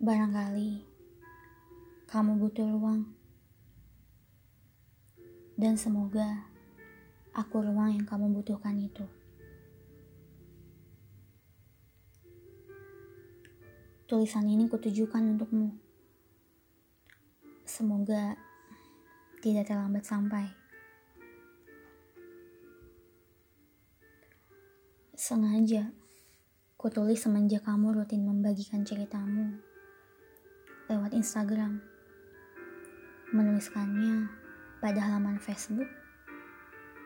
Barangkali kamu butuh ruang, dan semoga aku ruang yang kamu butuhkan itu. Tulisan ini kutujukan untukmu. Semoga tidak terlambat sampai. Sengaja kutulis semenjak kamu rutin membagikan ceritamu lewat Instagram. Menuliskannya pada halaman Facebook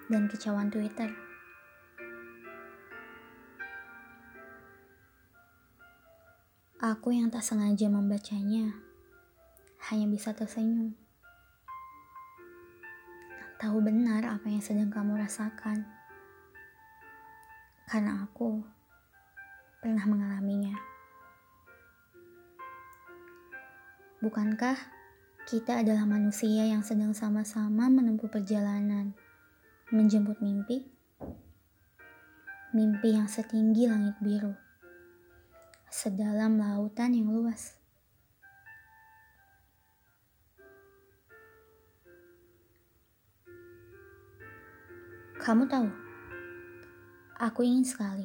dan kicauan Twitter. Aku yang tak sengaja membacanya hanya bisa tersenyum. Tahu benar apa yang sedang kamu rasakan. Karena aku pernah mengalaminya. Bukankah kita adalah manusia yang sedang sama-sama menempuh perjalanan menjemput mimpi? Mimpi yang setinggi langit biru, sedalam lautan yang luas. Kamu tahu, aku ingin sekali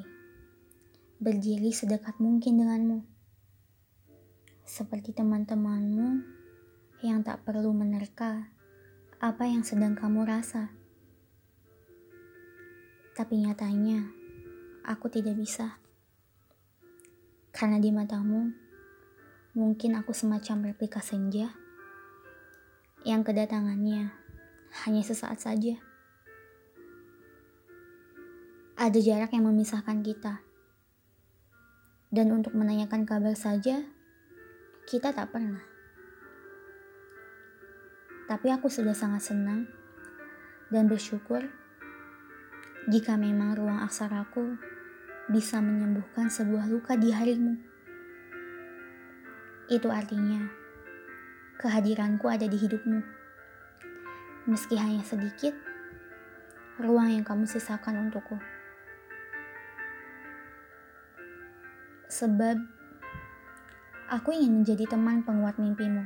berdiri sedekat mungkin denganmu seperti teman-temanmu yang tak perlu menerka apa yang sedang kamu rasa. Tapi nyatanya, aku tidak bisa. Karena di matamu, mungkin aku semacam replika senja yang kedatangannya hanya sesaat saja. Ada jarak yang memisahkan kita. Dan untuk menanyakan kabar saja, kita tak pernah. Tapi aku sudah sangat senang dan bersyukur jika memang ruang aksaraku bisa menyembuhkan sebuah luka di harimu. Itu artinya kehadiranku ada di hidupmu. Meski hanya sedikit, ruang yang kamu sisakan untukku. Sebab Aku ingin menjadi teman penguat mimpimu.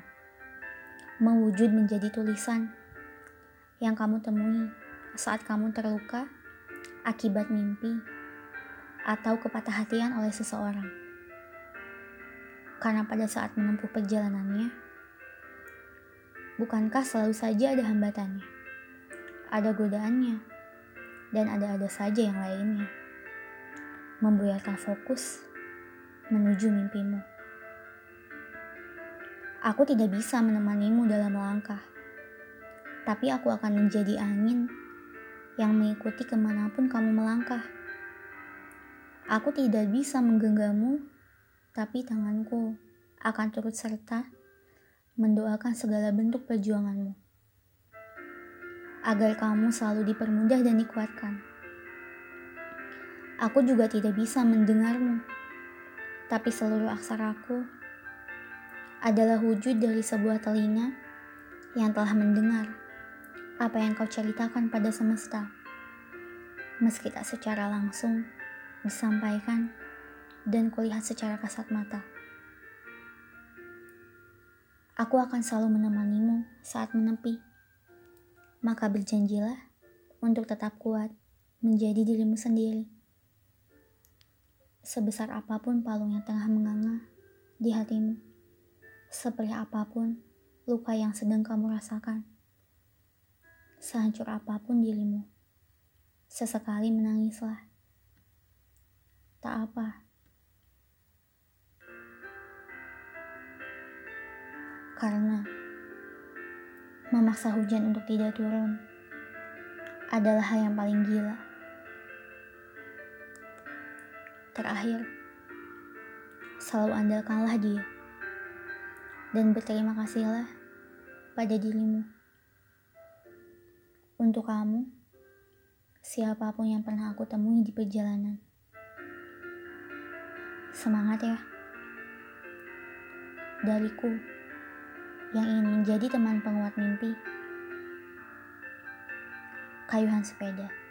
Mewujud menjadi tulisan yang kamu temui saat kamu terluka akibat mimpi atau kepatah hatian oleh seseorang. Karena pada saat menempuh perjalanannya, bukankah selalu saja ada hambatannya, ada godaannya, dan ada-ada saja yang lainnya, membuyarkan fokus menuju mimpimu. Aku tidak bisa menemanimu dalam melangkah, tapi aku akan menjadi angin yang mengikuti ke mana pun kamu melangkah. Aku tidak bisa menggenggammu, tapi tanganku akan turut serta mendoakan segala bentuk perjuanganmu. Agar kamu selalu dipermudah dan dikuatkan. Aku juga tidak bisa mendengarmu, tapi seluruh aksaraku adalah wujud dari sebuah telinga yang telah mendengar apa yang kau ceritakan pada semesta. Meski tak secara langsung disampaikan dan kulihat secara kasat mata. Aku akan selalu menemanimu saat menepi. Maka berjanjilah untuk tetap kuat menjadi dirimu sendiri. Sebesar apa pun palung yang tengah menganga di hatimu seperti apa pun luka yang sedang kamu rasakan. Sehancur apa pun dirimu, sesekali menangislah. Tak apa. Karena memaksa hujan untuk tidak turun adalah hal yang paling gila. Terakhir, selalu andalkanlah dia dan berterima kasihlah pada dirimu. Untuk kamu, siapa pun yang pernah aku temui di perjalanan. Semangat ya. Dariku yang ingin menjadi teman penguat mimpi. Kayuhan sepeda.